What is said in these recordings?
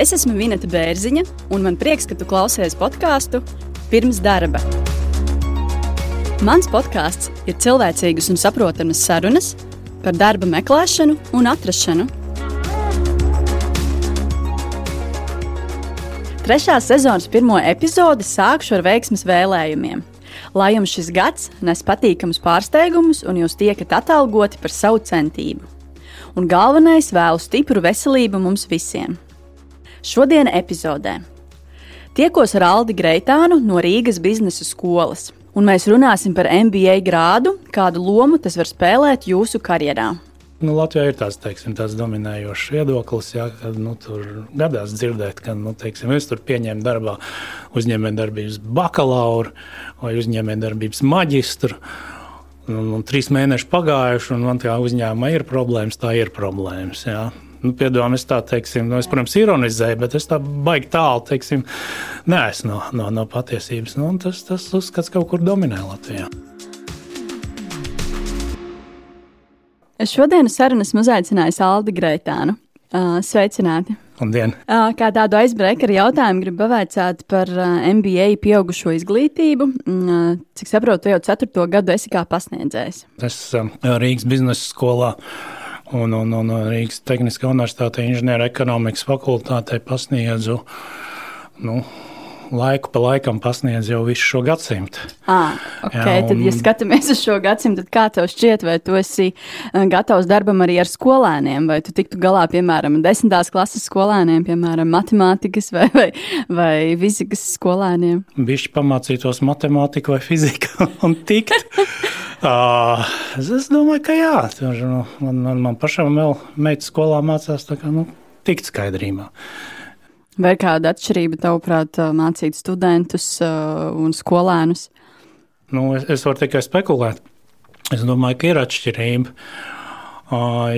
Es esmu Vineta Bērziņa, un man prieks, ka tu klausies podkāstu pirms darba. Mans podkāsts ir cilvēcīgas un saprotamas sarunas par darba meklēšanu un atrašanu. Trešā sezonas pirmo epizodi sākšu ar veiksmes vēlējumiem. Lai jums šis gads nes patīkamus pārsteigumus un jūs tiekat atalgoti par savu centību. Un galvenais vēlu stipru veselību mums visiem. Šodienas epizodē tiekos ar Aldi Greitānu no Rīgas biznesa skolas, un mēs runāsim par MBA grādu, kādu lomu tas var spēlēt jūsu karjerā. Nu, Latvijā ir tāds, teiksim, tāds dominējošs viedoklis, ja, ka nu, tur gadās dzirdēt, ka nu, teiksim, es tur pieņēmu darbā uzņēmējdarbības bakalauru vai uzņēmējdarbības maģistru. Nu, nu, trīs mēneši pagājuši, un man tā uzņēmuma ir problēmas, tā ir problēmas. Ja. Nu, Piedod, es tā teiksim, nu, es, protams, ironizēju, bet es tā baigi tālu teiksim, neesmu no, no, no patiesības. Nu, tas, tas uzskats kaut kur dominē Latvijā. Šodienas sarunas uzaicināju Aldi Greitānu. Sveicināti! Labdien! Kā tādu aizbreakeru jautājumu gribu pavaicāt par MBA pieaugušo izglītību. Cik saprotu, jau ceturto gadu esi kā pasniedzējs. Es Rīgas biznesa skolā un, un, un Rīgas Tehniskā universitāte inženieru ekonomikas fakultātē pasniedzu. Nu, laiku pa laikam pasniedz jau visu šo gadsimtu. Ah, okay. Jā, un... Tad, ja skatāmies uz šo gadsimtu, tad kā tev šķiet, vai tu esi gatavs darbam arī ar skolēniem, vai tu tiktu galā, piemēram, desmitās klases skolēniem, piemēram, matemātikas vai, vai, vai fizikas skolēniem? Bišķi pamācītos matemātiku vai fiziku un tikt. Uh, es domāju, ka jā, tur, nu, man, man, man pašam vēl meitas skolā mācās, tā kā nu, tikt skaidrībā. Vai ir kāda atšķirība, tavuprāt, mācīt studentus un skolēnus? Nu, es, es varu tikai spekulēt. Es domāju, ka ir atšķirība.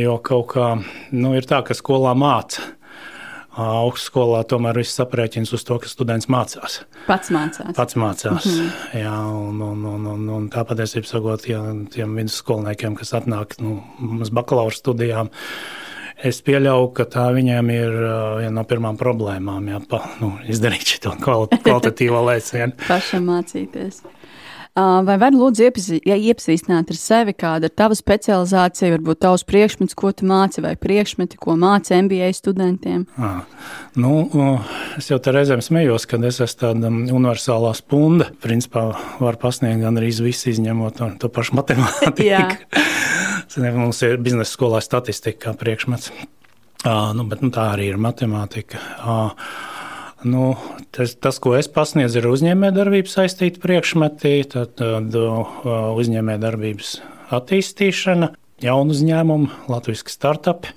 Jo kaut kā nu, ir tā, ka skolā māca. Augstskolā tomēr viss aprēķins uz to, ka students mācās. Pats mācās. Pats mācās. Mm -hmm. Jā, un, un, un, un, un tā patiesībā sakot, ja, tiem vidusskolniekiem, kas atnāk nu, uz bakalaura studijām, Es pieļauju, ka tā viņiem ir viena no pirmām problēmām, ja pa, nu, izdarīt šo kvalitatīvo lēcienu. Pašam mācīties. Vai var lūdzu iepazīstināt ar sevi, kāda ir tava specializācija, varbūt tavs priekšmets, ko tu māci, vai priekšmeti, ko māci MBA studentiem? À, nu, es jau te reizēm smējos, ka es esmu tāda universālā spunda. Principā var pasniegt gan arī visu, izņemot to pašu matemātiku. Mums ir biznesa skolā statistika kā priekšmets. Nu, bet, nu, tā arī ir matemātika. Nu, tas, tas, ko es pasniedzu, ir uzņēmējdarbības saistīti priekšmeti, tad, tad uzņēmējdarbības attīstīšana, jaunu uzņēmumu, latviešu startup.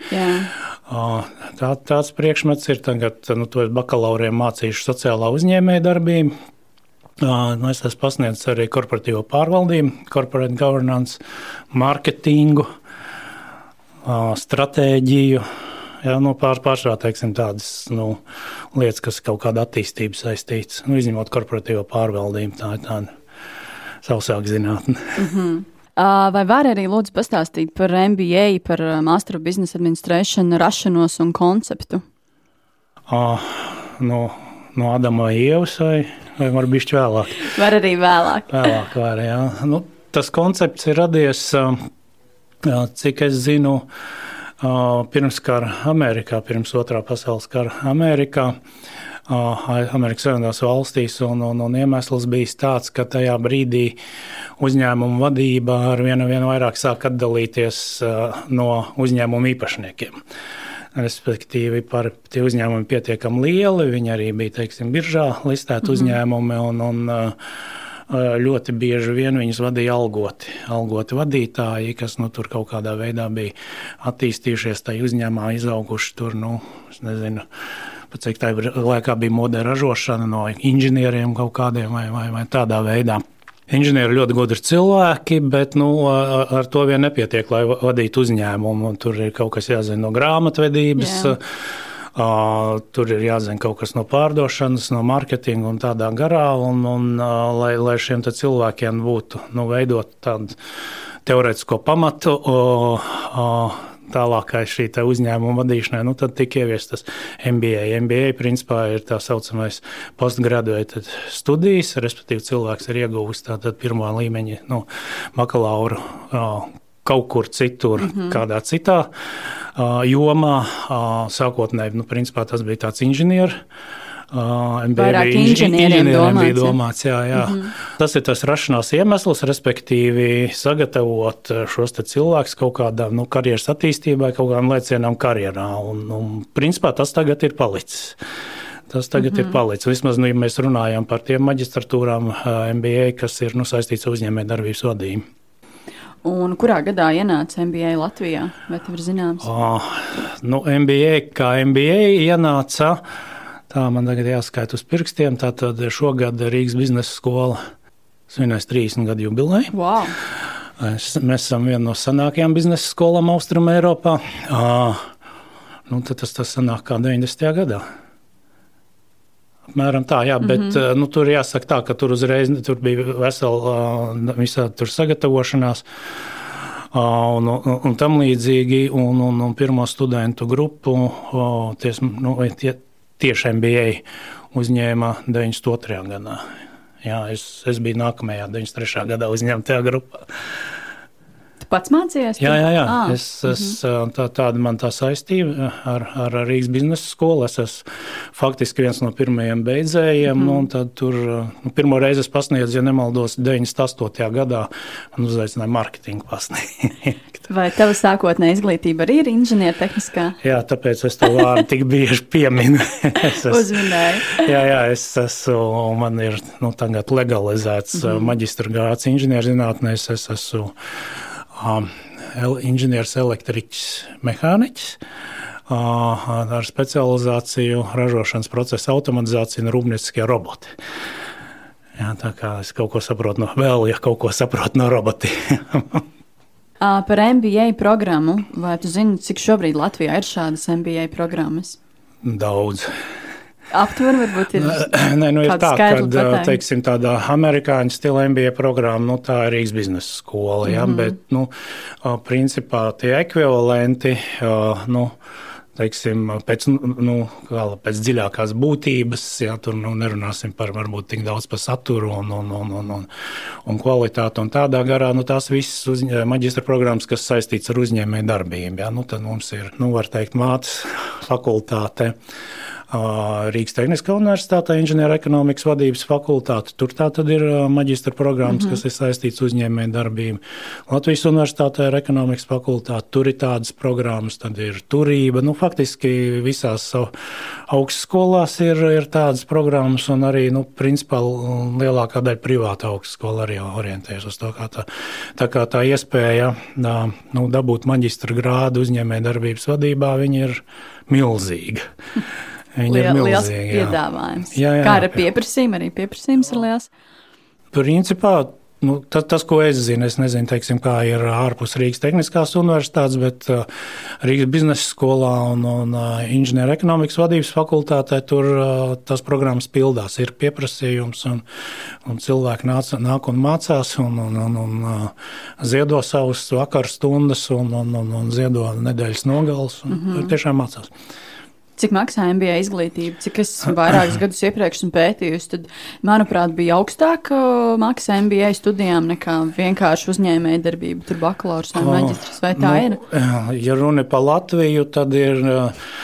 Tā, tāds priekšmets ir tagad, nu, to bakalauriem mācījuši sociālā uzņēmējdarbība. Nu, es esmu pasniedzis arī korporatīvo pārvaldību, corporate governance, mārketingu, stratēģiju. Jā, nu, pār, pārsvarā teiksim, tādas nu, lietas, kas kaut kāda attīstība saistītas, nu, izņemot korporatīvo pārvaldību. Tā ir tāda sausāka zinātne. Mm -hmm. Vai var arī lūdzu pastāstīt par MBA, par Master of Business Administration rašanos un konceptu? Uh, no, no Adama Ievas vai vai varbūt bišķi vēlāk? Var arī vēlāk. vēlāk var, jā. Nu, tas koncepts ir radies, cik es zinu, pirms kara Amerikā, pirms otrā pasaules kara Amerikā. Amerikas Savienotās valstīs, un, un, un iemesls bija tāds, ka tajā brīdī uzņēmuma vadība ar vienu, vienu vairāk sāk atdalīties no uzņēmuma īpašniekiem. Respektīvi, par tie uzņēmumi pietiekami lieli. Viņi arī bija teiksim, biržā listēti mm -hmm. uzņēmumi. Un, un, ļoti bieži vien viņus vadīja algoti, algoti vadītāji, kas nu, tur kaut kādā veidā bija attīstījušies, tajā uzņēmumā izauguši tur, nu, nezinu, cik tā laikā bija modē ražošana no inženieriem kaut kādiem vai, vai, vai tādā veidā. Inženieri ļoti gudri cilvēki, bet nu, ar to vien nepietiek, lai vadītu uzņēmumu. Tur ir kaut kas jāzina no grāmatvedības. Jā. Uh, tur ir jāzina kaut kas no pārdošanas, no mārketinga un tādā garā, un, un uh, lai, lai šiem cilvēkiem būtu nu, veidot tādu teorētisko pamatu, uh, tālākai šī uzņēmuma vadīšanai, nu, tad tika ieviests tas MBA. MBA principā ir tā saucamais postgraduēta studijas, respektīvi cilvēks ir ieguvis tātad pirmā līmeņa nu, bakalauru kaut kur citur, mm -hmm. kādā citā jomā. Sākotnēji, nu, principā tas bija tāds inženieris. Uh, Vairāk inženieriem domāts, bija domāts. Jā, jā. Mm -hmm. Tas ir tas rašanās iemesls, respektīvi sagatavot šos cilvēkus kaut kādām nu, karjeras attīstībai, kaut kādām lēcienām karjerā. Un, un, principā tas tagad ir palicis. Tas tagad mm -hmm. ir palicis. Vismaz, nu, ja mēs runājam par tiem maģistratūrām, MBA, kas ir nu, saistīts ar uzņēmējdarbības vadību. Un kurā gadā ienāca MBA Latvijā? Vai tev ir zināms? Oh, nu, MBA kā MBA ienāca. Tā man tagad jāskaita uz pirkstiem. Tātad šogad Rīgas biznesa skola svinēs 30 gadu jubileju. Wow. Es, mēs esam viena no senākajām biznesa skolām Austrum Eiropā. Uh, nu, tas, tas sanāk kā 90. gadā. Apmēram tā, jā, bet mm -hmm. nu, tur jāsaka tā, ka tur uzreiz tur bija vesela visā tur sagatavošanās. Un, un, un tam līdzīgi, un, un, un pirmo studentu grupu ties, nu, tie, tieši MBA uzņēma 92. gadā. Jā, es, es biju nākamajā 93. gadā uzņemtajā grupā. Tu pats mācījies? Jā, jā, jā. Ah, es, es, uh -huh. tā, tāda man tā saistība ar, ar Rīgas biznesa skolu. Es esmu faktiski viens no pirmajiem beidzējiem. Uh -huh. nu, tad tur nu, pirmo reizi es pasniedzu, ja nemaldos, 98. gadā man uzaicināja mārketingu pasniegt. Vai tava sākotnē izglītība arī ir inženiertehniskā? Jā, tāpēc es to vārdu tik bieži pieminu. es esmu, Uzminēju. jā, jā, es esmu, man ir nu, tagad legalizēts uh -huh. maģistra grāts inženierzinātnēs. Es esmu inženieris, elektriķis, mehāniķis. Ar specializāciju ražošanas procesa automatizācija un rūpnieciskie roboti. Jā, tā kā es kaut ko saprotu no vēl, ja kaut ko saprotu no robotiem. Par MBA programmu, vai tu zini, cik šobrīd Latvijā ir šādas MBA programmas? Daudz. Aptuveni varbūt ir. Nē, nu ir tā, ka teiksim, tāda amerikāņu stila MBA programma, nu, tā ir Rīgas biznesa skola, ja, mm -hmm. bet, nu, principā tie ekvivalenti, nu, teiksim, pēc, nu, pēc dziļākās būtības, ja tur nu, nerunāsim par varbūt tik daudz par saturu un, un, un, un, un, un kvalitāti un tādā garā, nu, tās visas uz, maģistra programmas, kas saistīts ar uzņēmēju darbību, ja, nu, tad mums ir, nu, var teikt, mātes fakultāte. Rīgas Tehniskā universitātē inženierekonomikas vadības fakultāte. Tur tā tad ir maģistra programmas, mm -hmm. kas ir saistīts uzņēmēju darbību. Latvijas universitātē ir ekonomikas fakultāte, tur ir tādas programmas, tad ir turība. Nu, faktiski visās augstskolās ir, ir tādas programmas, un arī, nu, principā, lielākā daļa privāta augstskola arī orientējas uz to, kā tā, tā, kā tā iespēja nu, dabūt maģistra grādu uzņēmēju darbības vadībā, viņi ir milzīga. Viņa Liel, ir milzīga, liels jā. piedāvājums. Jā, jā, Kā ar pieprasījumu? Arī pieprasījums ir liels. Principā nu, tas, tas, ko es zinu, es nezinu, teiksim, kā ir ārpus Rīgas Tehniskās universitātes, bet uh, Rīgas biznesa skolā un, un uh, inženieru ekonomikas vadības fakultātē tur uh, tas programmas pildās. Ir pieprasījums, un, un cilvēki nāc, nāk un mācās, un, un, un, un ziedo savus vakaru stundas, un, un, un, un ziedo nedēļas nogales, un mm -hmm. tiešām mācās. Cik maksā MBA izglītība? Cik es vairākus gadus iepriekš pētījusi, tad, manuprāt, bija augstāka maksa MBA studijām nekā vienkārši uzņēmēja darbība, tur bakalaurs vai maģistrs. Vai tā nu, ir? Ja runa par Latviju, tad ir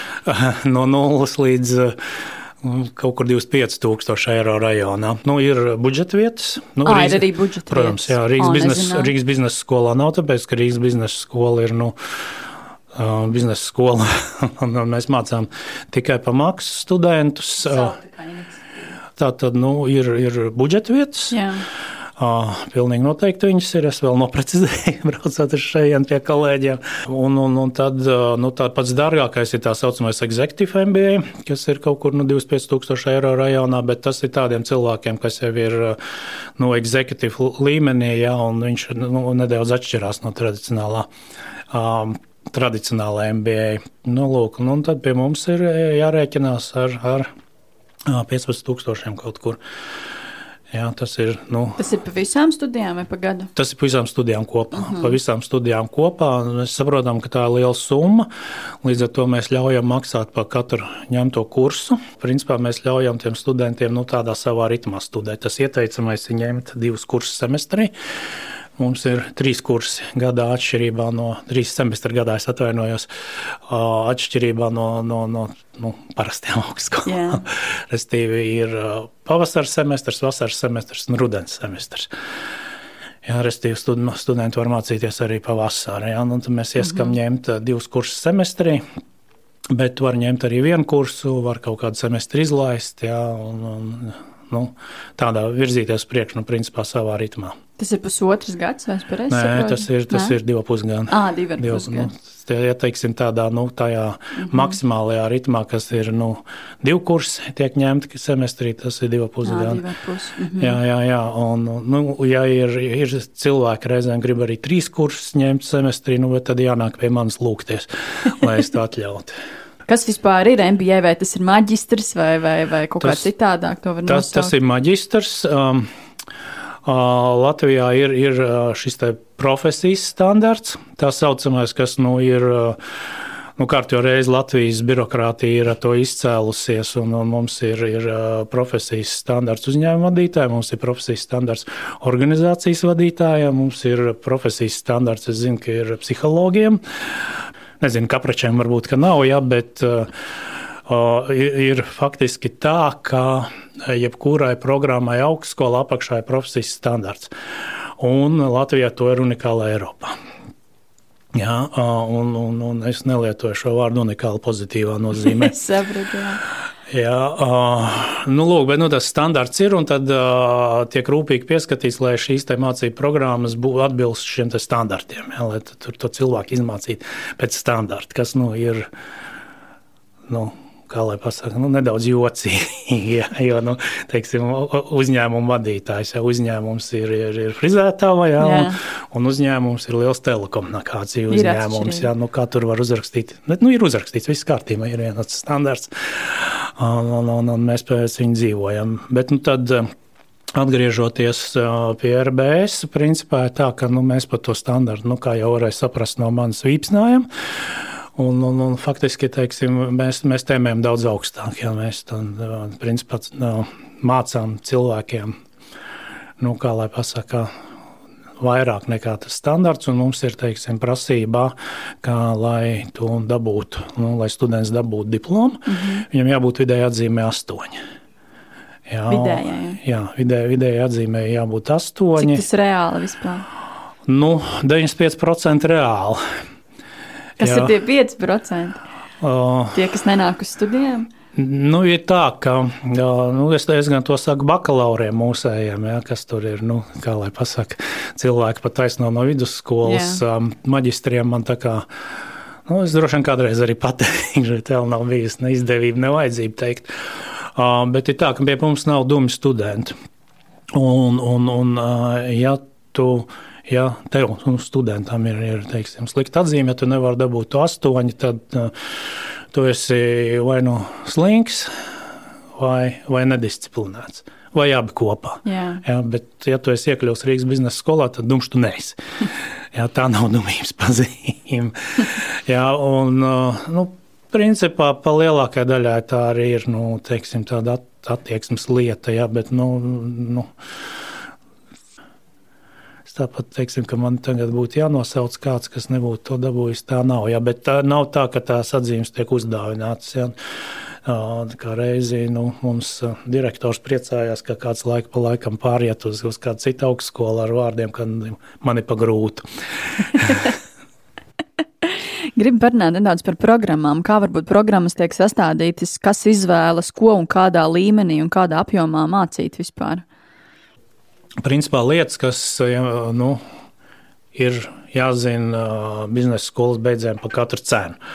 no nulles līdz kaut kur 25,000 eiro rajonā. Nu, ir budžeta vietas. Nu, à, Rīgas, ir arī budžeta protams, vietas. Jā, Rīgas, biznesa, Rīgas biznesa skolā nav, tāpēc, ka Rīgas biznesa skola ir. Nu, biznesa skola. mēs mācām tikai pa maksu studentus. Tā tad nu, ir, ir budžeta vietas. Jā. Uh, pilnīgi noteikti viņas ir. Es vēl noprecizēju, braucot uz šejienes pie kolēģiem. Un, un, un tad nu, pats dārgākais ir tā saucamais Executive MBA, kas ir kaut kur nu, 25,000 eiro rajonā, bet tas ir tādiem cilvēkiem, kas jau ir nu, executive līmenī, ja, un viņš nu, nedaudz atšķirās no tradicionālā. Um, tradicionāla MBA. Nu, lūk, nu, tad pie mums ir e, jārēķinās ar, ar 15,000 kaut kur. Jā, tas, ir, nu, tas ir pa visām studijām vai pa gadu? Tas ir pa visām studijām kopā. Uh -huh. Pa visām studijām kopā. Mēs saprotam, ka tā ir liela summa. Līdz ar to mēs ļaujam maksāt par katru ņemto kursu. Principā mēs ļaujam tiem studentiem nu, tādā savā ritmā studēt. Tas ieteicamais ir ņemt divus kursus semestrī. Mums ir trīs kursi gadā, atšķirībā no trīs semestra gadā, es atvainojos, atšķirībā no, no, no nu, parastiem augstskolām. Restīvi ir pavasaras semestrs, vasaras semestrs un rudens semestrs. Jā, restīvi studenti var mācīties arī pavasarī. Ja? Nu, tad mēs ieskam mm -hmm. ņemt divus kursus semestrī. Bet var ņemt arī vienu kursu, var kaut kādu semestri izlaist. Jā, un, un, nu, tādā virzīties priekšā, nu, principā savā ritmā. Tas ir pusotrs gads, vai es pareizi saprotu? Nē, tas ir, tas Nē? ir divi pusgadi. Ah, divi ar pusgadu. Nu, ja teiksim, tādā nu, tajā mm -hmm. maksimālajā ritmā, kas ir nu, divi kursi, tiek ņemti semestrī, tas ir divi pusgadi. Pus. Mm -hmm. Jā, jā, jā. Un, nu, ja ir, ir cilvēki reizēm grib arī trīs kursus ņemt semestrī, nu, tad jānāk pie manis lūgties, lai es to atļautu. Kas vispār ir MBA? Vai tas ir maģistrs vai, vai, vai kaut tas, kā citādāk? Tas, nosaukt? tas ir maģistrs. Um, Latvijā ir, ir šis profesijas standarts, tā saucamais, kas nu, ir. Nu, Kārtībā reizē Latvijas birokrātija ir to izcēlusies, un, un mums ir, ir profesijas standarts uzņēmuma vadītājiem, mums ir profesijas standarts organizācijas vadītājiem, mums ir profesijas standarts, es zinu, ka ir psihologiem. Nezinu, kapračiem varbūt nav, ja, bet uh, ir faktiski tā, ka jebkurai programmai augstskolā apakšā ir profesijas standarts. Un Latvijā to ir unikāla Eiropā. Jā, un, un, un es nelietoju šo vārdu unikāli pozitīvā nozīmē. es saprotu. Jā. Nu, lūk, bet nu, tas standarts ir un tad tiek rūpīgi pieskatīts, lai šīs mācību programmas būtu atbilst šiem standartiem, jā, lai tur to cilvēku izmācītu pēc standarta, kas nu, ir. Nu, kā lai pasakā, nu, nedaudz jocīgi. Ja, jo nu, teiksim, uzņēmuma vadītājs, ja uzņēmums ir, ir, ir frizētava, ja, jā. un, un uzņēmums ir liels telekomunikāciju uzņēmums. Ja, nu, kā tur var uzrakstīt? Bet, nu, ir uzrakstīts, viss kārtībā, ir vienots standarts, un, un, un, un mēs pēc viņa dzīvojam. Bet, nu, tad, Atgriežoties pie RBS, principā tā, ka nu, mēs par to standartu, nu, kā jau varēja saprast no manas vīpsnājuma, Un, un, un faktiski teiksim, mēs, mēs tēmējam daudz augstāk. Ja mēs tam principā, mācām cilvēkiem, nu, kā lai pasakā, vairāk nekā tas standarts, un mums ir teiksim, prasībā, ka, lai to dabūtu, nu, lai students dabūtu diplomu, mm -hmm. viņam jābūt vidēji atzīmē astoņi. Jā, vidējā, jā. vidēji, vidēji atzīmē jābūt astoņi. Cik tas reāli vispār? Nu, 95% reāli. Kas jā. ir tie 5%? Uh, tie, kas nenāk uz studijām? Nu, ir tā, ka nu, es, es gan to saku bakalauriem mūsējiem, ja, kas tur ir, nu, kā lai pasaka, cilvēki pat taisno no vidusskolas, um, maģistriem man tā kā. Nu, es droši vien kādreiz arī pateikšu, ka tev nav bijusi ne izdevība, ne vajadzība teikt. Uh, bet ir tā, ka pie mums nav dumi studenti. Un, un, un uh, ja tu Ja tev un studentam ir, ir teiksim, slikta atzīme, ja tu nevari dabūt to astoņi, tad uh, tu esi vai nu slinks, vai, vai nedisciplinēts. Vai abi kopā. Jā. Jā, bet, ja tu esi iekļuvis Rīgas biznesa skolā, tad dumšs tu neesi. Jā, tā nav dumības pazīme. Jā, un, uh, nu, principā, pa lielākajai daļai tā arī ir nu, teiksim, tāda attieksmes lieta. Jā, bet, nu, nu, Tāpat, teiksim, ka man tagad būtu jānosauc kāds, kas nebūtu to dabūjis. Tā nav. Ja, bet tā nav tā, ka tās atzīmes tiek uzdāvinātas. Ja. Kā reizi nu, mums direktors priecājās, ka kāds laika pa laikam pāriet uz, uz kādu citu augstskolu ar vārdiem, ka man ir pagrūti. Gribu parunāt nedaudz par programmām. Kā varbūt programmas tiek sastādītas, kas izvēlas, ko un kādā līmenī un kādā apjomā mācīt vispār? Principā lietas, kas nu, ir jāzina biznesa skolas beidzējiem par katru cenu.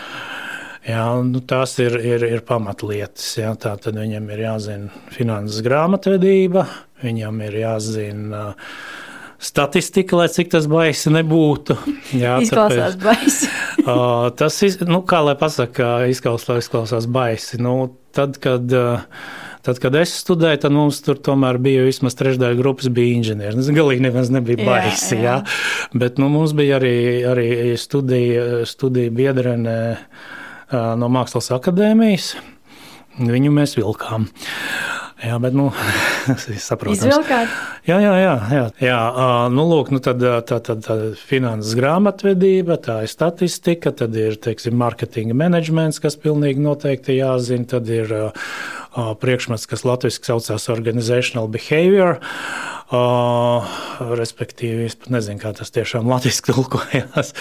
Jā, nu, tās ir, ir, ir pamatlietas. Jā, tā tad viņam ir jāzina finanses grāmatvedība, viņam ir jāzina statistika, lai cik tas baisi nebūtu. Jā, izklausās tāpēc, baisi. uh, tas, nu, kā lai pasakā, izklausās, izklausās baisi. Nu, tad, kad uh, Tad, kad es studēju, tad mums tur tomēr bija vismaz trešdaļa grupas bija inženieri. Tas galīgi nemaz nebija baisi, jā, jā. jā. Bet nu, mums bija arī, arī studija, studija biedrene no Mākslas akadēmijas. Viņu mēs vilkām. Jā, bet, nu. Izvilkāt? Jā, jā, jā. jā. jā nu, lūk, nu, tad, tā, tad, tad finanses grāmatvedība, tā ir statistika, tad ir, teiksim, marketinga menedžments, kas pilnīgi noteikti jāzina, tad ir uh, priekšmets, kas latviski saucās organizational behavior. Uh, respektīvi, es pat nezinu, kā tas tiešām latviešu tulkojās.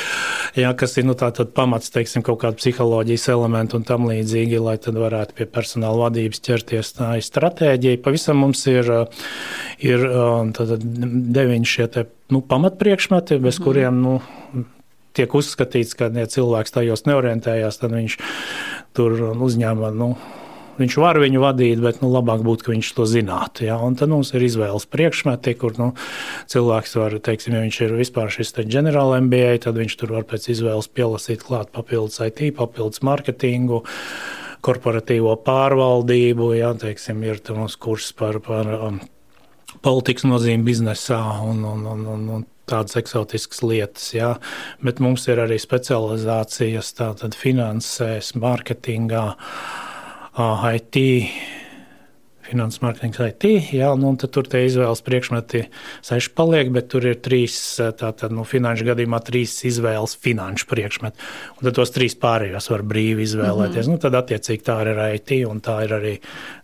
Jā, kas ir nu, pamats, teiksim, kaut kāda psiholoģijas elementa un tam līdzīgi, lai tad varētu pie personāla vadības ķerties. Tā ir stratēģija. Pavisam mums ir, ir tad, deviņi šie te, nu, pamatpriekšmeti, bez mm. kuriem nu, tiek uzskatīts, ka ja cilvēks tajos neorientējās, tad viņš tur uzņēma. Nu, Viņš var viņu vadīt, bet nu, labāk būtu, ka viņš to zinātu. Ja? Un tad mums ir izvēles priekšmeti, kur nu, cilvēks var, teiksim, ja viņš ir vispār šis ģenerāla MBA, tad viņš tur var pēc izvēles pielasīt klāt papildus IT, papildus mārketingu korporatīvo pārvaldību, jā, teiksim, ir mums kurs par, par um, politikas nozīmi biznesā un, un, un, un, un tādas eksotiskas lietas. Jā. Bet mums ir arī specializācijas finansēs, mārketingā. IT, finanses marketings IT. Jā, nu, tur tie izvēles priekšmeti seši paliek, bet tur ir trīs, tātad nu, finanšu gadījumā trīs izvēles finanšu priekšmeti. Un tad tos trīs pārējos var brīvi izvēlēties. Mm -hmm. nu, tad attiecīgi tā ir IT un tā ir arī,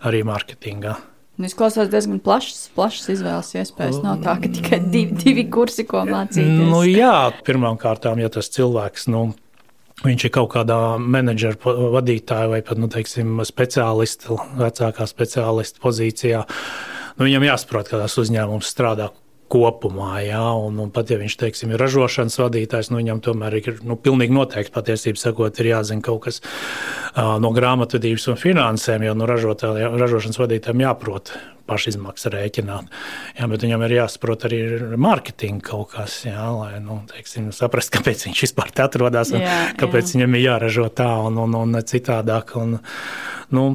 arī marketingā. Nu, izklausās diezgan plašs, plašs izvēles iespējas. Nav tā, ka tikai divi, divi kursi, ko mācīties. Nu, jā, pirmkārt, ja tas cilvēks nu, Viņš ir kaut kādā menedžera vadītāja vai pat nu, teiksim, speciālista, vecākā speciālista pozīcijā. Nu, viņam jāsaprot, kā tas uzņēmums strādā kopumā. Jā, un, un pat ja viņš teiksim, ir ražošanas vadītājs, nu, viņam tomēr ir nu, pilnīgi noteikti patiesībā sakot, ir jāzina kaut kas uh, no grāmatvedības un finansēm, jo nu, ražošanas vadītājiem jāprot pašizmaksas rēķināt. Jā, bet viņam ir jāsaprot arī mārketinga kaut kas, jā, lai nu, teiksim, saprastu, kāpēc viņš vispār te atrodas un jā, kāpēc jā. viņam ir jāražo tā un, un, un citādāk. Un, nu,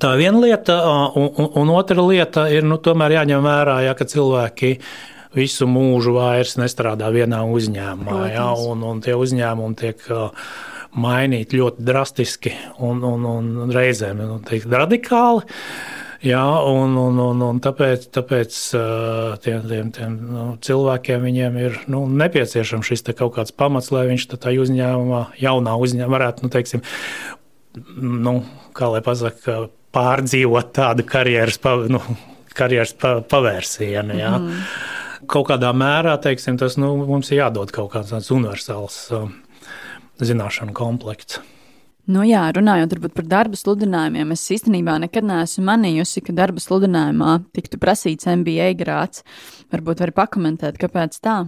Tā viena lieta, un, un, un otra lieta ir nu, tomēr jāņem vērā, ja, ka cilvēki visu mūžu vairs nestrādā vienā uzņēmumā. Ja, un, un tie uzņēmumi tiek mainīti ļoti drastiski un, un, un reizēm nu, teikt, radikāli. Jā, un, un, un, un tāpēc, tāpēc tiem, tiem, tiem nu, cilvēkiem ir nu, nepieciešams šis kaut kāds pamats, lai viņš tajā uzņēmumā, jaunā uzņēmumā, varētu, nu, teiksim, nu, kā lai pasakā, pārdzīvot tādu karjeras, pa, nu, karjeras pa, pavērsienu. Ja. Mm. Kaut kādā mērā teiksim, tas nu, mums ir jādod kaut kāds universāls uh, zināšanu komplekts. Nu jā, runājot par darba sludinājumiem, es īstenībā nekad neesmu manījusi, ka darba sludinājumā tiktu prasīts MBA grāts. Varbūt var pakomentēt, kāpēc tā?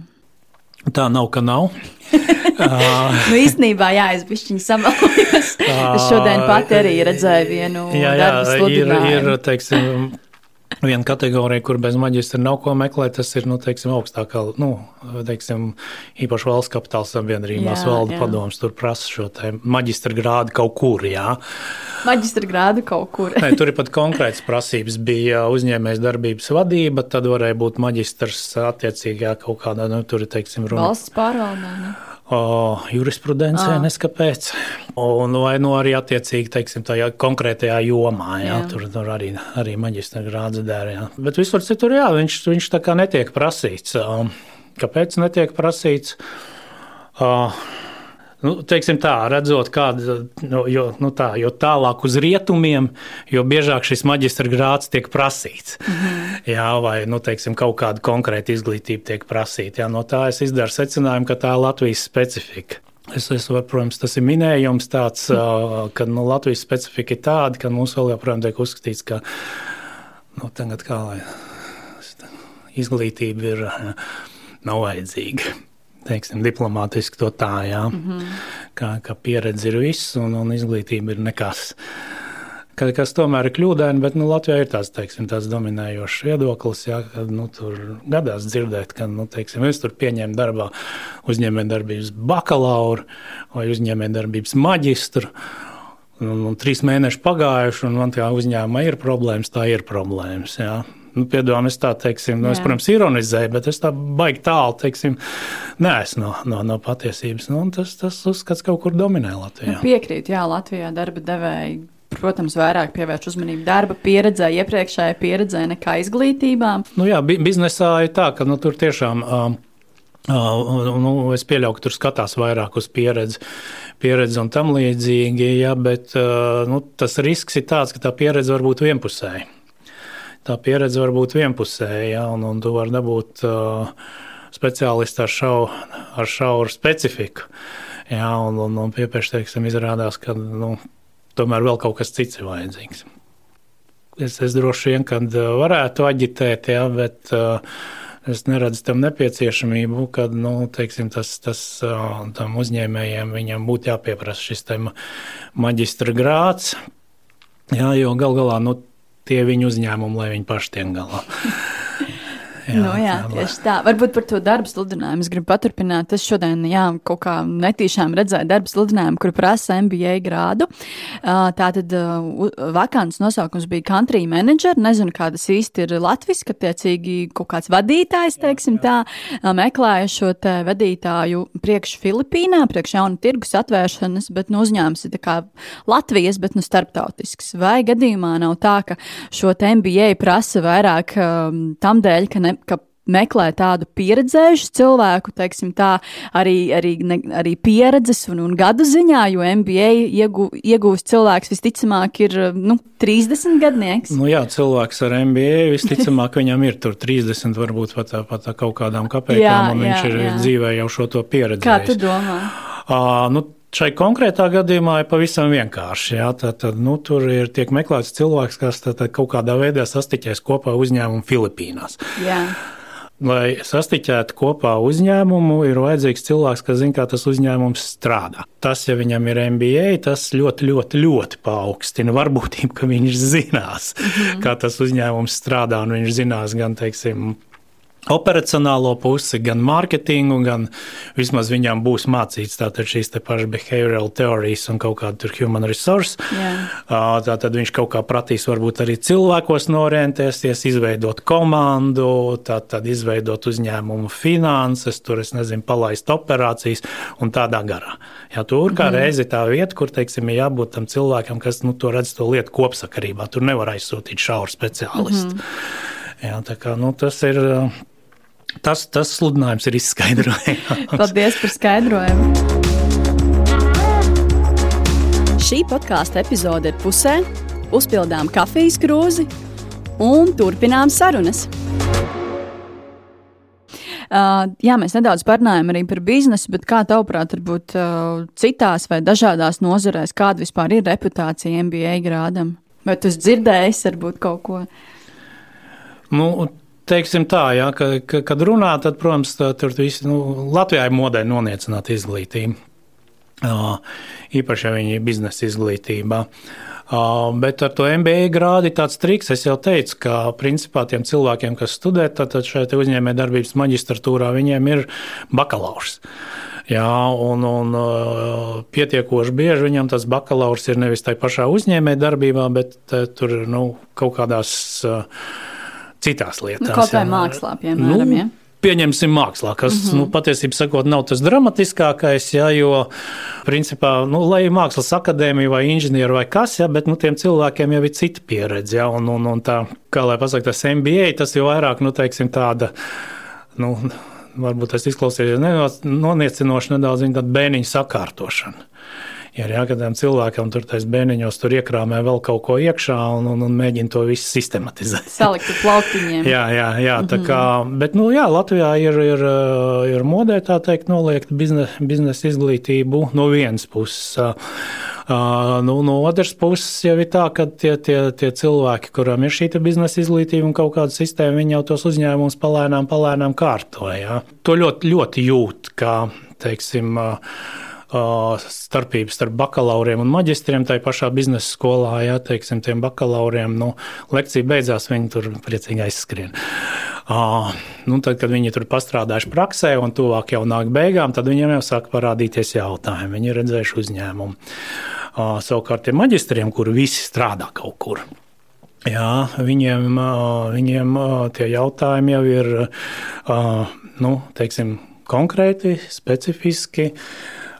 Tā nav, ka nav. nu, īstenībā, jā, es bišķiņu samalojos. es šodien pati arī redzēju vienu jā, jā, darbu sludinājumu. Ir, ir, teiksim, Viena kategorija, kur bez maģistra nav ko meklēt, tas ir nu, teiksim, augstākā, nu, teiksim, īpaši valsts kapitāla sabiedrībās valda padoms. Tur prasa šo maģistra grādu kaut kur. Jā. Maģistra grādu kaut kur. Nē, tur ir pat konkrēts prasības. Bija uzņēmējs darbības vadība, tad varēja būt maģistrs attiecīgā kaut kādā, nu, tur ir, teiksim, runa. Valsts pārvaldē. Ne? Jurisprudencē, ah. neskapēc. Un, vai nu arī attiecīgi teiksim, tajā konkrētajā jomā. Jā, jā. Tur, tur arī, arī maģistra grāds dara. Bet visur citur jā, viņš, viņš tā kā netiek prasīts. Kāpēc netiek prasīts? Uh, Nu, teiksim tā, redzot, kāda nu, jo, nu tā, jo tālāk uz rietumiem, jo biežāk šis maģistra grāts tiek prasīts. Mm -hmm. Jā, vai nu, teiksim, kaut kāda konkrēta izglītība tiek prasīta. Jā, no tā es izdaru secinājumu, ka tā ir Latvijas specifika. Es, es, protams, tas ir minējums, tāds, mm. ka nu, Latvijas specifika ir tāda, ka mums vēl joprojām tiek uzskatīts, ka nu, tagad kā lai izglītība ir nav vajadzīga teiksim, diplomātiski to tā, jā, mm -hmm. ka, ka pieredze ir viss un, un izglītība ir nekas. Ka, kas tomēr ir kļūdaini, bet nu, Latvijā ir tāds, teiksim, tāds dominējošs viedoklis, jā, ka nu, tur gadās dzirdēt, ka nu, teiksim, es tur pieņēmu darbā uzņēmējdarbības bakalauru vai uzņēmējdarbības maģistru. un, un trīs mēneši pagājuši, un man tajā uzņēmumā ir problēmas, tā ir problēmas. Jā. Nu, Piedod, es tā teiksim, nu, es, protams, ironizēju, bet es tā baigi tālu teiksim, neesmu no, no, no patiesības. Nu, tas, tas uzskats kaut kur dominē Latvijā. Nu, piekrīt, jā, Latvijā darba devēji protams, vairāk pievērš uzmanību darba pieredzē, iepriekšējai pieredzē nekā izglītībām. Nu, jā, biznesā ir tā, ka nu, tur tiešām. Um, Uh, nu, es pieļauju, ka tur skatās vairāk uz pieredzi, pieredzi un tam līdzīgi, ja, bet uh, nu, tas risks ir tāds, ka tā pieredze var būt vienpusēja. Tā pieredze var būt vienpusēja, ja, un, un tu vari dabūt uh, speciālistu ar, šau, ar šauru specifiku. Ja, un, un, un piepieši, teiksim, izrādās, ka nu, tomēr vēl kaut kas cits ir vajadzīgs. Es, es droši vien, kad varētu aģitēt, ja, bet uh, Es neredzu tam nepieciešamību, kad nu, teiksim, tas, tas tam uzņēmējiem viņam būtu jāpieprasa šis maģistra grāts. Jā, jo gal galā nu, tie viņu uzņēmumi, lai viņi paši tiek galā. Jā, nu, jā tieši tā. Varbūt par to darbu sludinājumu es gribu paturpināt. Es šodien jā, kaut kā netīšām redzēju darbu sludinājumu, kur prasa MBA grādu. Tātad vakants nosaukums bija country manager. Nezinu, kā tas īsti ir latviski, attiecīgi kaut kāds vadītājs, teiksim tā, meklēja šo te vadītāju priekš Filipīnā, priekš jaunu tirgus atvēršanas, bet nu uzņēmums ir tā kā Latvijas, bet nu starptautisks. Vai gadījumā nav tā, ka šo te MBA prasa vairāk um, tam dēļ, ka ne, ka meklē tādu pieredzējušu cilvēku, teiksim, tā arī, arī, ne, arī pieredzes un, un gadu ziņā, jo MBA iegū, iegūst cilvēks visticamāk ir nu, 30 gadnieks. Nu jā, cilvēks ar MBA visticamāk viņam ir tur 30, varbūt pat, pat kaut kādām kapekām, jā, un viņš jā, ir jā. dzīvē jau šo to pieredzi. Kā tu domā? Uh, nu, Šai konkrētā gadījumā ir pavisam vienkārši. Jā, tad, tad, nu, tur ir tiek meklēts cilvēks, kas tad, tad kaut kādā veidā sastiķēs kopā uzņēmumu Filipīnās. Jā. Lai sastiķētu kopā uzņēmumu, ir vajadzīgs cilvēks, kas zina, kā tas uzņēmums strādā. Tas, ja viņam ir MBA, tas ļoti, ļoti, ļoti paaugstina varbūtību, ka viņš zinās, mm -hmm. kā tas uzņēmums strādā, un viņš zinās gan, teiksim, operacionālo pusi, gan mārketingu, gan vismaz viņām būs mācīts tātad šīs te pašas behavioral teorijas un kaut kāda tur human resource. Yeah. Tātad viņš kaut kā pratīs varbūt arī cilvēkos norientēties, izveidot komandu, tātad izveidot uzņēmumu finanses, tur es nezinu, palaist operācijas un tādā garā. Jā, tur kā mm. reizi tā vieta, kur, teiksim, ir jābūt tam cilvēkam, kas nu, to redz to lietu kopsakarībā. Tur nevar aizsūtīt šauru speciālistu. Mm. Jā, tā kā, nu, tas ir Tas, tas sludinājums ir izskaidrojams. Paldies par skaidrojumu. Šī podkāstu epizode ir pusē, uzpildām kafijas krūzi un turpinām sarunas. Uh, jā, mēs nedaudz parunājam arī par biznesu, bet kā tavuprāt, varbūt uh, citās vai dažādās nozarēs, kāda vispār ir reputācija MBA grādam? Vai tu dzirdēji, varbūt kaut ko? Nu, Teiksim tā, ja, ka, ka, kad runā, tad, protams, tā, tur visi, nu, Latvijā ir modē noniecināt izglītību. Uh, īpaši, ja viņi ir biznesa izglītībā. Uh, bet ar to MBA grādu ir tāds triks, es jau teicu, ka principā tiem cilvēkiem, kas studē šajā uzņēmējdarbības maģistratūrā, viņiem ir bakalaurs. Jā, un, un pietiekoši bieži viņam tas bakalaurs ir nevis tajā pašā uzņēmējdarbībā, bet tur nu, kaut kādās uh, citās lietās. Nu, kaut kā mākslā, piemēram. Nu, ja? Pieņemsim mākslā, kas mm -hmm. nu, patiesībā sakot, nav tas dramatiskākais, ja, jo, principā, nu, lai mākslas akadēmija vai inženieri vai kas, ja, bet nu, tiem cilvēkiem jau ir cita pieredze. Ja, un, un, un tā, kā lai pasakā, tas MBA, tas ir vairāk, nu, teiksim, tāda. Nu, varbūt tas izklausīsies noniecinoši nedaudz viņa bērniņa sakārtošana ir jā, kad cilvēkam tur taisa bērniņos tur iekrāmē vēl kaut ko iekšā un, un, un mēģina to visu sistematizēt. Salikt plauktiņiem. jā, jā, jā, tā kā, bet, nu, jā, Latvijā ir, ir, ir modē tā teikt noliegt biznesa biznes izglītību no vienas puses. Uh, nu, no otras puses, jau ir tā, ka tie, tie, tie cilvēki, kuriem ir šī biznesa izglītība un kaut kāda sistēma, viņi jau tos uzņēmumus palēnām, palēnām kārtoja. Ja? To ļoti, ļoti jūt, kā, teiksim, uh, starpības starp bakalauriem un maģistriem. Tā pašā biznesa skolā, ja teiksim, tiem bakalauriem nu, lekcija beidzās, viņi tur priecīgi aizskrien. Uh, nu, tad, kad viņi tur pastrādājuši praksē, un tuvāk jau nāk beigām, tad viņiem jau sāk parādīties jautājumi. Viņi ir redzējuši uzņēmumu. Savukārt tiem maģistriem, kuri visi strādā kaut kur. Jā, viņiem, viņiem tie jautājumi jau ir nu, teiksim, konkrēti, specifiski.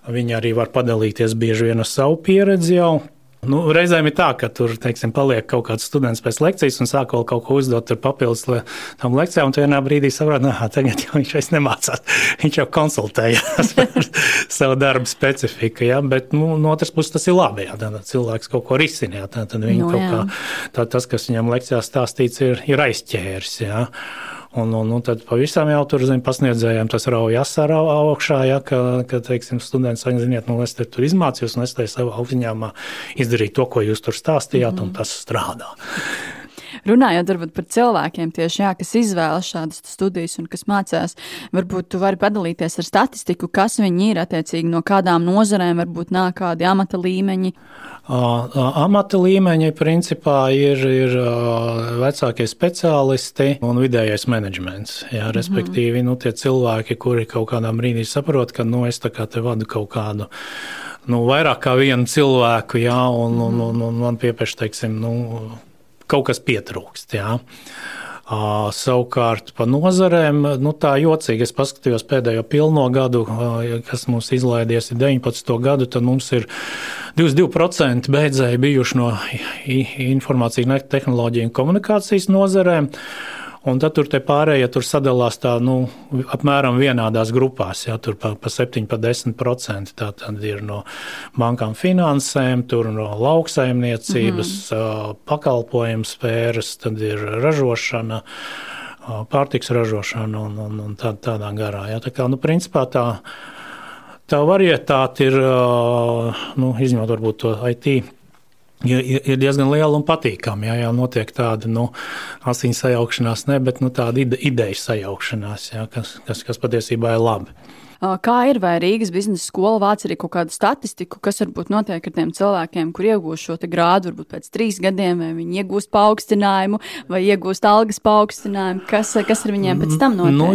Viņi arī var padalīties bieži vien ar savu pieredzi jau. Nu, reizēm ir tā, ka tur teiksim, paliek kaut kāds students pēc lekcijas un sāk kaut ko uzdot papildus tam lekcijām. Un vienā brīdī saprot, ka tagad jau viņš vairs nemācās. Viņš jau konsultējās par savu darbu specifiku. Ja? Bet nu, no otras puses tas ir labi. Ja? Tad cilvēks kaut ko risina. Tad, tad no, nu, kaut kā, tā, tas, kas viņam lekcijā stāstīts, ir, ir aizķēris. Ja? Un, un, un tad pavisam jau tur zin, pasniedzējiem tas rauj asarā augšā, ja, ka, ka teiksim, students saka, ziniet, nu, es te tur izmācījos, un es te savā apziņā izdarīju to, ko jūs tur stāstījāt, mm -hmm. un tas strādā. Runājot par cilvēkiem, tieši, jā, kas izvēlas šādas studijas un kas mācās, varbūt tu vari padalīties ar statistiku, kas viņi ir attiecīgi no kādām nozarēm, varbūt nāk kādi amata līmeņi. Amata līmeņi principā ir, ir vecākie speciālisti un vidējais menedžments. Jā, mhm. respektīvi, mm -hmm. nu, tie cilvēki, kuri kaut kādā brīdī saprot, ka nu, es kā te vadu kaut kādu nu, vairāk kā vienu cilvēku, jā, un, un, un, un man piepieši, teiksim, nu, kaut kas pietrūkst. Jā. Uh, savukārt par nozarēm, nu, tā jocīgi, es paskatījos pēdējo pilno gadu, uh, kas mums izlaidies, ir 19. gadu, tad mums ir 22% beidzēji bijuši no informācijas tehnoloģiju un komunikācijas nozarēm. Uh, Un tad tur pārējie tur sadalās tā, nu, apmēram vienādās grupās. Jā, tur pa, pa 7, pa 10%. Tā tad ir no bankām finansēm, tur no lauksaimniecības, mm -hmm. pakalpojumu sfēras, tad ir ražošana pārtiks ražošana un, un, un tā, tādā garā. Ja? Tā kā, nu, principā tā, tā varietāte ir, nu, izņemot varbūt to IT ir, ir diezgan liela un patīkama. Jā, jau notiek tāda nu, asins sajaukšanās, ne, bet nu, tāda ide, ideja sajaukšanās, jā, kas, kas, kas patiesībā ir labi. Kā ir, vai Rīgas biznesa skola vāc arī kaut kādu statistiku, kas varbūt notiek ar tiem cilvēkiem, kur iegūst šo grādu, varbūt pēc trīs gadiem, vai viņi iegūst paaugstinājumu, vai iegūst algas paaugstinājumu, kas, kas ar viņiem pēc tam notiek? Nu,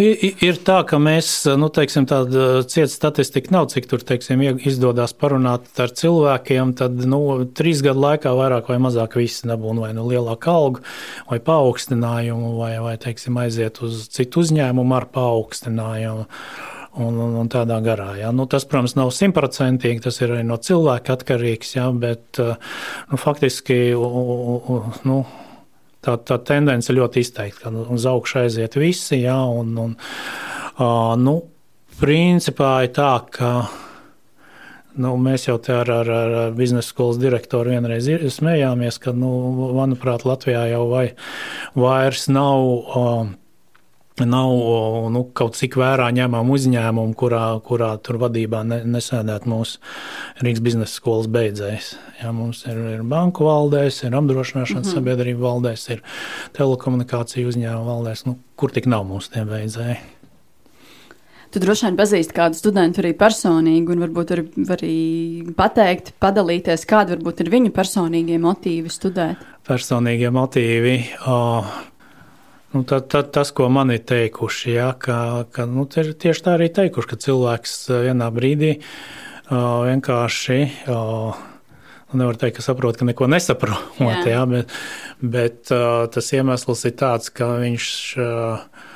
ir tā, ka mēs, nu, teiksim, tāda cieta statistika nav, cik tur, teiksim, izdodas parunāt ar cilvēkiem, tad, nu, trīs gadu laikā vairāk vai mazāk visi dabūna vai nu lielāku algu, vai paaugstinājumu, vai, vai, teiksim, aiziet uz citu uzņēmumu ar paaugstinājumu un, un, un tādā garā. Ja. Nu, tas, protams, nav simtprocentīgi, tas ir arī no cilvēka atkarīgs, ja, bet uh, nu, faktiski nu, tā, tā tendence ļoti izteikta, ka uz augšu aiziet visi. Ja, un, un, uh, nu, principā ir tā, ka. Nu, mēs jau ar, ar, ar biznesa skolas direktoru vienreiz smējāmies, ka, nu, manuprāt, Latvijā jau vai, vairs nav uh, nav nu, kaut cik vērā ņemama uzņēmuma, kurā, kurā tur vadībā ne, nesēdēt mūsu Rīgas biznesa skolas beidzējs. Jā, mums ir, ir banku valdēs, ir apdrošināšanas mm -hmm. sabiedrība valdēs, ir telekomunikāciju uzņēmuma valdēs, nu, kur tik nav mūsu tie beidzēji. Tu droši vien pazīsti kādu studentu arī personīgi, un varbūt arī, arī pateikt, padalīties, kādi varbūt ir viņu personīgie motīvi studēt. Personīgie motīvi. Oh, Nu, tā, tā, tas, ko man ir teikuši, ja, ka, ka nu, tieši tā arī teikuši, ka cilvēks eh, vienā brīdī uh, vienkārši uh, nevar teikt, ka saprot, ka neko nesaprot. Jā. Jā, bet bet uh, tas iemesls ir tāds, ka viņš. Uh,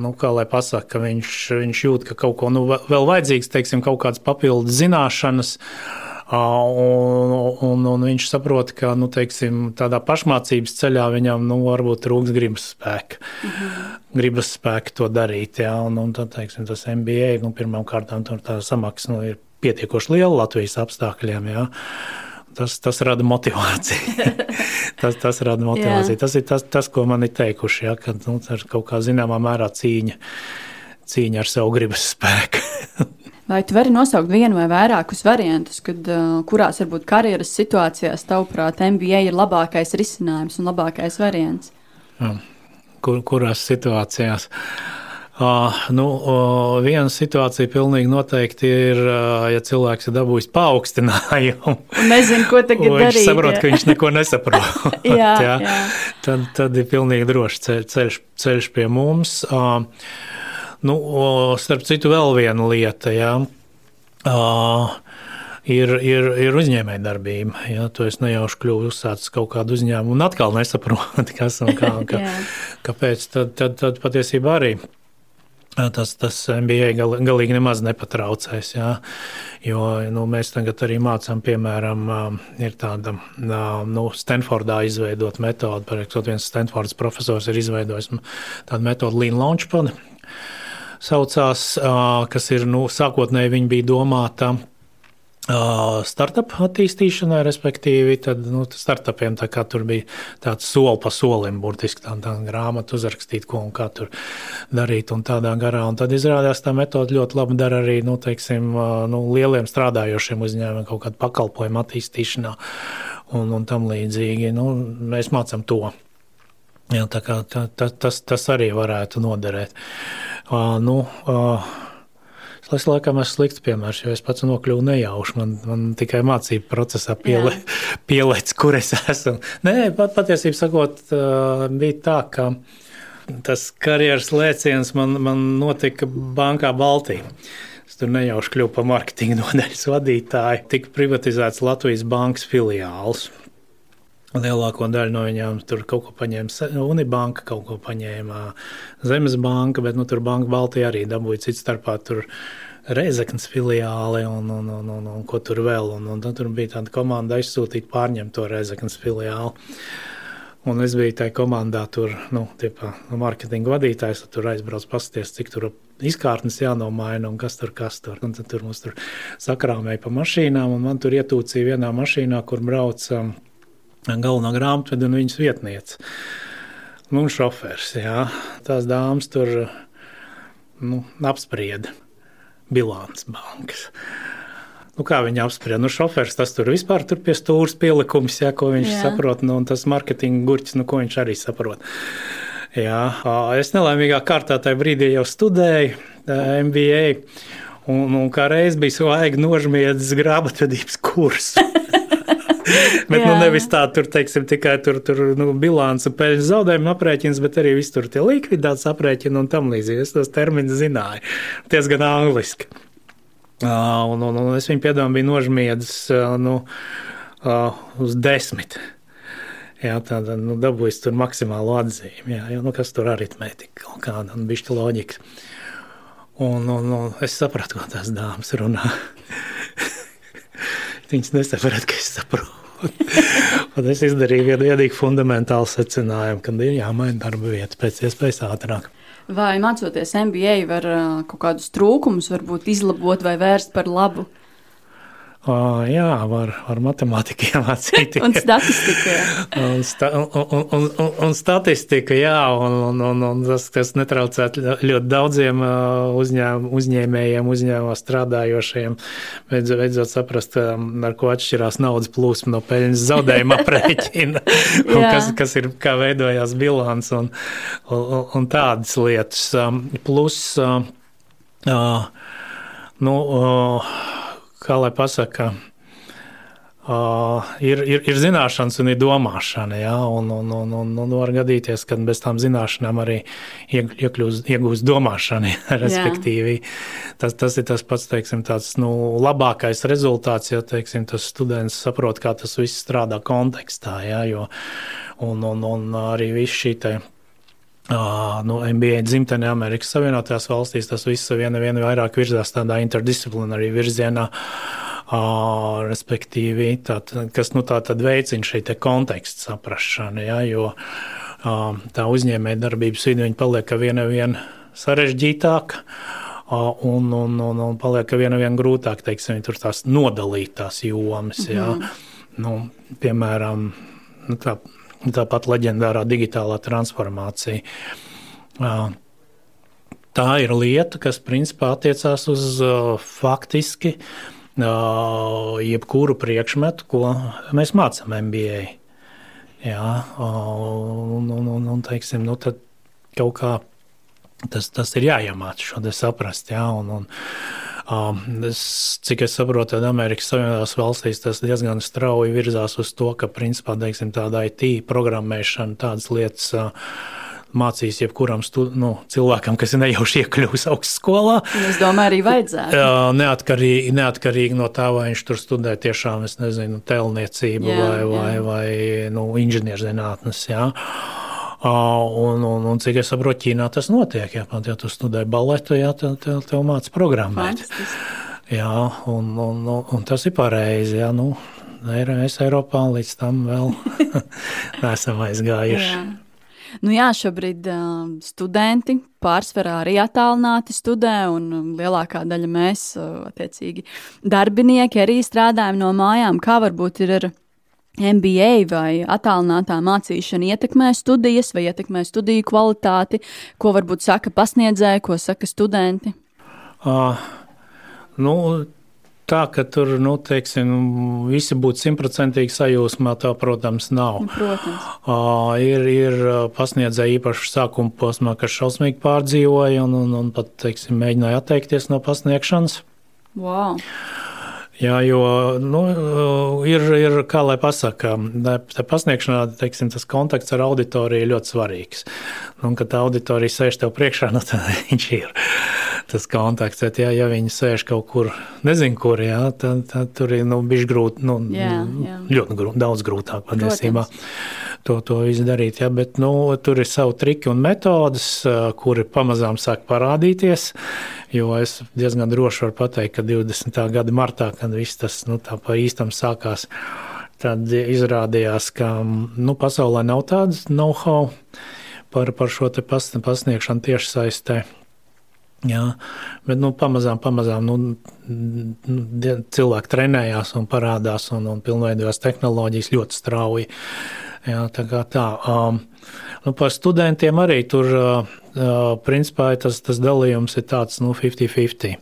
Nu, kā lai pasakā, ka viņš, viņš jūt, ka kaut ko nu, vēl vajadzīgs, teiksim, kaut kādas papildus zināšanas, uh, Un, un, un viņš saprot, ka nu, teiksim, tādā pašmācības ceļā viņam nu, varbūt trūks gribas spēka. Mm -hmm. Gribas spēka to darīt. Jā, un, un tad, teiksim, tas MBA nu, pirmām kārtām tā samaksa nu, ir pietiekoši liela Latvijas apstākļiem. Jā. Tas, tas rada motivāciju. tas, tas rada motivāciju. tas ir tas, tas, ko man ir teikuši, ja, ka nu, kaut kā zināmā mērā cīņa, cīņa ar savu gribas spēku. Vai tu vari nosaukt vienu vai vairākus variantus, kad, uh, kurās varbūt karjeras situācijās, tavuprāt, MBA ir labākais risinājums un labākais variants? Kur, kurās situācijās? Uh, nu, uh, viena situācija pilnīgi noteikti ir, uh, ja cilvēks ir dabūjis paaugstinājumu. Nezinu, ko tagad darīt. Viņš saprot, ka viņš neko nesaprot. jā, jā. Jā. Tad, tad ir pilnīgi droši ceļš, ceļš pie mums. Uh, Nu, starp citu, vēl viena lieta. Ja. Uh, ir, ir, ir uzņēmējdarbība. Ja tu esi nejauši kļuvis uzsācis kaut kādu uzņēmumu un atkal nesaproti, kas un kā, kā, kāpēc, tad, tad, tad patiesībā arī Tas, tas MBA gal, galīgi nemaz nepatraucēs. Jā. Jo nu, mēs tagad arī mācām, piemēram, ir tāda nu, Stanfordā izveidota metode. Par viens Stanfordas profesors ir izveidojis tādu metodi Lean Launchpad. Saucās, kas ir nu, sākotnēji viņa bija domāta startup attīstīšanai, respektīvi, tad nu, startupiem tā tur bija tāds soli pa solim, burtiski tā, tā grāmata uzrakstīt, ko un kā tur darīt un tādā garā. Un tad izrādās tā metode ļoti labi dara arī nu, teiksim, nu, lieliem strādājošiem uzņēmumiem kaut kādu pakalpojumu attīstīšanā un, un tam līdzīgi. Nu, mēs mācām to. Jā, tā kā, tā, tā, tas, tas arī varētu noderēt. Uh, nu, Es laikam esmu slikts piemērs, jo es pats nokļuvu nejauši. Man, man tikai mācību procesā piele, pielēc, kur es esmu. Nē, pat, patiesībā sakot, bija tā, ka tas karjeras lēciens man, man notika Bankā Baltijā. Es tur nejauši kļuvu par marketinga nodaļas vadītāju. Tika privatizēts Latvijas bankas filiāls. Lielāko daļu no viņiem tur kaut ko paņēma Unibanka, kaut ko paņēma Zemes banka, bet nu, tur Banka Baltija arī dabūja cits starpā. Reizeknas filiāli un, un, un, un, un ko tur vēl. Un, un tad tur bija tāda komanda aizsūtīt pārņemt to Reizeknas filiāli. Un es biju tajā komandā, tur nu, tiepā, nu, mārketinga vadītājs. Tur aizbraucu pasties, cik tur izkārtnes jānomaina un kas tur kas tur. Un tad tur mums tur sakrāmēja pa mašīnām, un man tur ietūcīja vienā mašīnā, kur brauca. Um, galvenā grāmatvede un viņas vietniece. Nu, un šofērs, jā, tās dāmas tur nu, apsprieda bilants bankas. Nu, kā viņi apsprieda? Nu, šofērs tas tur vispār tur pie stūres pielikums, jā, ko viņš jā. saprot, nu, un tas marketinga gurķis, nu, ko viņš arī saprot. Jā, es nelaimīgā kārtā tajā brīdī jau studēju MBA, un, un kā reiz bija svaigi nožmiedzis grāmatvedības kursu. bet nu, nevis tā, tur teiksim, tikai tur, tur nu, bilants, peļņas zaudējuma aprēķins, bet arī viss tur tie likviditātes aprēķini un tam līdzīgi. Es tos terminus zināju diezgan angliski. Uh, un, un, un es viņu piedāvāju, bija nožmiedzis uh, nu, uh, uz desmit. Jā, tāda nu, dabūjis tur maksimālu atzīmi. Jā, jo, nu, kas tur aritmētika kaut kāda un bišķi loģika. Un, un, un es sapratu, ko tās dāmas runā. Viņas nesaprata, ka es saprotu. un es izdarīju vienu iedīgu fundamentālu secinājumu, ka ir jāmaina darba vieta pēc iespējas ātrāk. Vai mācoties MBA, var kaut kādus trūkumus varbūt izlabot vai vērst par labu? Uh, jā, var, var matemātiku iemācīt. un statistika. un, sta, un, un, un, un, statistika, jā, un, un, un, un tas, kas netraucētu ļoti daudziem uzņēm, uzņēmējiem, uzņēmumā strādājošiem, beidzot, beidzot saprast, ar ko atšķirās naudas plūsma no peļņas zaudējuma aprēķina, un kas, kas ir, kā veidojās bilants un, un, un tādas lietas. Plus, uh, nu, uh, kā lai pasaka, Uh, ir, ir, ir zināšanas un ir domāšana. Ja? Un, un, un, un, un var gadīties, ka bez tām zināšanām arī iekļūst, iegūst domāšana. Ja? Respektīvi, tas, tas ir tas pats teiksim, tāds, nu, labākais rezultāts, ja teiksim, tas students saprot, kā tas viss strādā kontekstā. Ja? Jo, un, un, un arī viss šī. Te, nu, MBA dzimtenē Amerikas Savienotajās valstīs tas viss vien, vien vairāk virzās tādā interdisciplinārī virzienā. Uh, respektīvi, tā, kas nu, tā veicina šī konteksta saprāšanu, ja, jo uh, tā uzņēmējdarbības vide paliek ar vienu vien sarežģītāka. Uh, un, un, un, un paliek ar vienu vien grūtāk, teiksim, tur tās nodalītās jomas. Mm -hmm. ja. nu, piemēram, nu, tā, Tāpat leģendārā digitālā transformācija. Tā ir lieta, kas principā attiecās uz faktiski jebkuru priekšmetu, ko mēs mācām MBA. Jā, un, un, un, un teiksim, nu, kaut kā tas, tas ir jāiemācās šo saprast. Jā, un, un, Es, cik es saprotu, tad Amerikas Savienotās valstīs tas diezgan strauji virzās uz to, ka principā teiksim, tāda IT programmēšana, tādas lietas mācīs jebkuram stu, nu, cilvēkam, kas ir nejauši iekļuvis augstskolā. Es domāju, arī vajadzētu. Neatkarīgi, neatkarīgi no tā, vai viņš tur studē tiešām, es nezinu, telniecību jā, vai, jā. vai, vai nu, inženierzinātnes. Jā. Un, un, un cik es saprotu, Ķīnā tas notiek. Ja, pat, ja tu studē baletu, jā, tad tev, tev mācās programmēt. Jā, un, un, un, un tas ir pareizi. Jā, nu, mēs Eiropā līdz tam vēl neesam aizgājuši. Jā. Nu jā, šobrīd uh, studenti pārsvarā arī attālināti studē, un lielākā daļa mēs, uh, attiecīgi, darbinieki arī strādājam no mājām. Kā varbūt ir ar MBA vai attālinātā mācīšana ietekmē studijas vai ietekmē studiju kvalitāti, ko varbūt saka pasniedzēji, ko saka studenti? Uh, nu, tā, ka tur nu, teiksim, visi būtu simtprocentīgi sajūsmā, tā, protams, nav. Nu, protams. Uh, ir, ir pasniedzēji īpaši sākuma posmā, kas šausmīgi pārdzīvoja un, un, un pat teiksim, mēģināja atteikties no pasniegšanas. Wow. Jā, jo nu, ir, ir, kā lai pasakā, tā pasniegšanā teiksim, tas kontakts ar auditoriju ir ļoti svarīgs. Un, kad auditorija sēž tev priekšā, nu, tad viņš ir tas kontakts. Bet, ja, ja viņi sēž kaut kur, nezinu, kur, jā, tad, tad tur ir nu, bijis grūti, nu, jā, jā. ļoti grūti, daudz grūtāk patiesībā to, to izdarīt. Jā, bet nu, tur ir savi triki un metodes, kuri pamazām sāk parādīties. Jo es diezgan droši varu pateikt, ka 20. gada martā, kad viss tas nu, pa īstam sākās, tad izrādījās, ka nu, pasaulē nav tādas know-how par, par šo pasniegšanu tieši saistē. Jā, bet nu, pamazām, pamazām nu, cilvēki trenējās un parādās un, un pilnveidojās tehnoloģijas ļoti strauji. Jā, tā kā tā. Um, nu, par studentiem arī tur uh, principā tas, tas dalījums ir tāds nu, 50-50.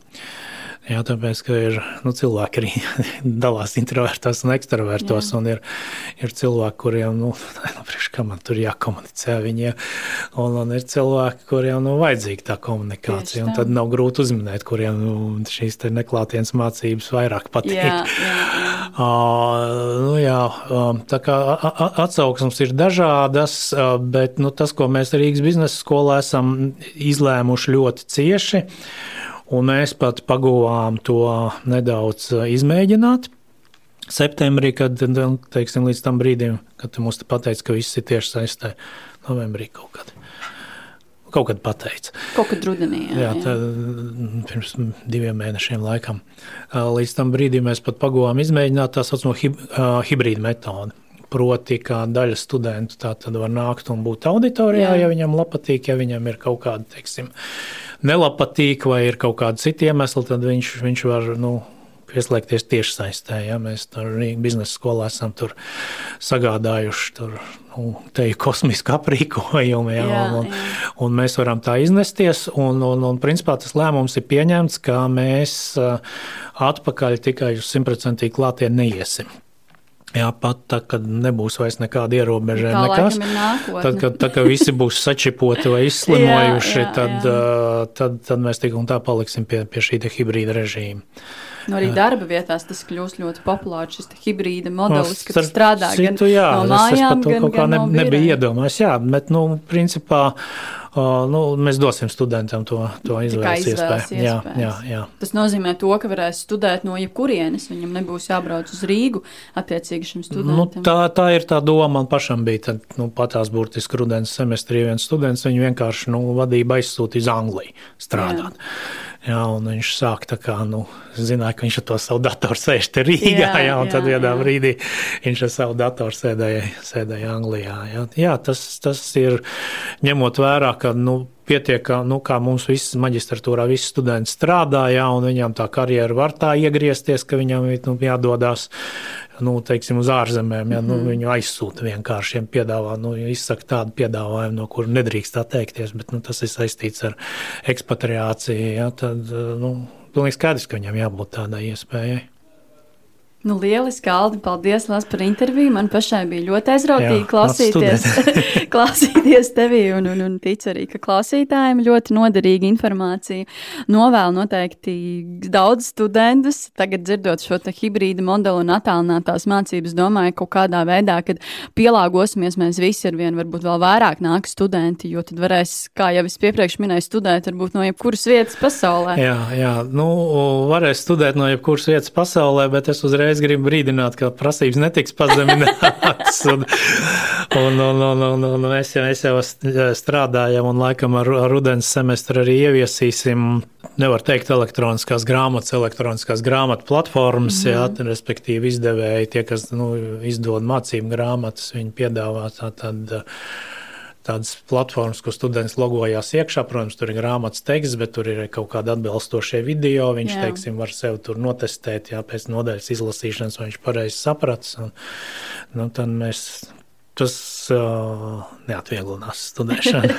Jā, tāpēc, ka ir nu, cilvēki arī dalās introvertos un ekstravertos, un ir, ir cilvēki, kuriem, nu, priekš, kā man tur jākomunicē viņiem, un, un ir cilvēki, kuriem, nu, vajadzīga tā komunikācija, un tad nav grūti uzminēt, kuriem nu, šīs neklātienes mācības vairāk patīk. Jā, jā, jā. Uh, nu, jā, tā kā atsauksmes ir dažādas, bet nu, tas, ko mēs Rīgas biznesa skolā esam izlēmuši ļoti cieši, un mēs pat paguvām to nedaudz izmēģināt. Septembrī, kad teiksim, līdz tam brīdim, kad mums te pateica, ka viss ir tieši saistē, novembrī kaut kad. Kaut kad pateica. Kaut kad rudenī. Jā, jā, tā, pirms diviem mēnešiem laikam. Līdz tam brīdim mēs pat paguvām izmēģināt tā saucamo hib, hibrīdu metodi. Proti, kā daļa studentu tā tad var nākt un būt auditorijā, jā. ja viņam patīk, ja viņam ir kaut kāda, teiksim, nelapatīk vai ir kaut kādi citi iemesli, tad viņš, viņš var nu, pieslēgties tiešsaistē. Ja? Mēs tur biznesa skolā esam sagādājuši tur, nu, kosmisku aprīkojumu, ja? jā, un, un, jā. un mēs varam tā iznesties. Un, un, un principā tas lēmums ir pieņemts, ka mēs atpakaļ tikai uz simtprocentīgi klātienē neiesim. Jā, pat tā, kad nebūs vairs nekāda ierobežojuma, nekas. Tad, kad, tā, kad visi būs sačipoti vai izslimojuši, jā, jā, tad, jā. Tad, tad mēs tik un tā paliksim pie, pie šī hibrīda režīma. Nu, arī darba vietās tas kļūst ļoti populārs, šis hibrīda modelis, kas strādā citu, gan jā, no mājām, es, es gan, kā ne, no nebija iedomājies. Jā, bet, nu, principā, nu, mēs dosim studentam to, to izvēles iespēju. Jā, jā, jā. Tas nozīmē to, ka varēs studēt no jebkurienes. Viņam nebūs jābrauc uz Rīgu attiecīgi šim nu, studentam. Nu, tā, tā ir tā doma. Man pašam bija tad, nu, patās burtiski rudens semestrī viens students. Viņu vienkārši nu, vadība aizsūtīja uz Angliju strādāt. Jā. Jā, un viņš sāk tā kā, nu, zināja, ka viņš ar to savu datoru sēž te Rīgā, jā, jā un jā, tad vienā brīdī viņš ar savu datoru sēdēja, sēdēja Anglijā. Jā, jā tas, tas ir ņemot vērā, ka, nu, pietiek, ka, nu, kā mums visas maģistratūrā visi studenti strādā, jā, un viņam tā karjera var tā iegriezties, ka viņam ir nu, jādodas nu, teiksim, uz ārzemēm. Ja, mm -hmm. nu, viņu aizsūta vienkārši, ja piedāvā, nu, izsaka tādu piedāvājumu, no kura nedrīkst atteikties, bet nu, tas ir saistīts ar ekspatriāciju. Ja, tad nu, pilnīgi skaidrs, ka viņam jābūt tādai iespējai. Nu, lieliski, Aldi, paldies Lās, par interviju. Man pašai bija ļoti aizrautīgi Jā, klausīties, klausīties tevi, un, un, un ticu arī, ka klausītājiem ļoti noderīga informācija. Novēlu noteikti daudz studentus. Tagad dzirdot šo hibrīdu modeli un attālinātās mācības, domāju, ka kaut kādā veidā, kad pielāgosimies, mēs visi ar vienu, varbūt vēl vairāk nāk studenti, jo tad varēs, kā jau es iepriekš minēju, studēt varbūt no jebkuras vietas pasaulē. Jā, jā, nu, varēs studēt no jebkuras vietas pasaulē, bet es uzreiz uzreiz gribu brīdināt, ka prasības netiks pazeminātas. un, un, un, un, un, un mēs, jau, mēs jau strādājam, un laikam ar, ar rudens semestru arī ieviesīsim, nevar teikt, elektroniskās grāmatas, elektroniskās grāmatu platformas, mm jā, respektīvi izdevēji, tie, kas nu, izdod mācību grāmatas, viņi piedāvā tā tad tādas platformas, kur students logojās iekšā. Protams, tur ir grāmatas teksts, bet tur ir kaut kāda atbilstošie video. Viņš, jā. teiksim, var sev tur notestēt, jā, pēc nodaļas izlasīšanas, vai viņš pareizi sapratis. Un, nu, tad mēs tas uh, neatvieglinās studēšanu.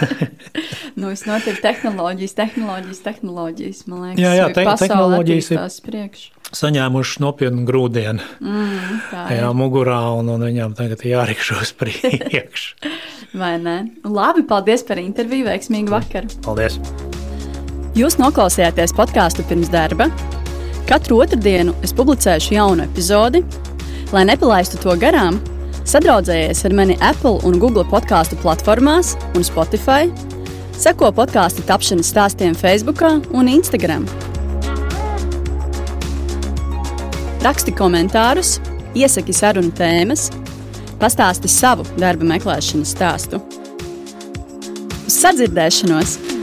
nu, es noteikti tehnoloģijas, tehnoloģijas, tehnoloģijas, man liekas, jā, jā te, tehnoloģijas ir priekš. Saņēmuši nopietnu grūdienu mm, jā, mugurā, un, un viņām tagad jārikšos priekšā. Vai ne? Labi, paldies par interviju. Veiksmīgu vakaru. Paldies! Jūs noklausījāties podkāstu pirms darba. Katru otrdienu es publicēšu jaunu epizodi. Lai nepalaistu to garām, sadraudzējies ar mani Apple un Google podkāstu platformās un Spotify. Seko podkāstu tapšanas stāstiem Facebook un Instagram. Raksti komentārus, iesaki sarunu tēmas pastāsti savu darba meklēšanas stāstu. Uz sadzirdēšanos!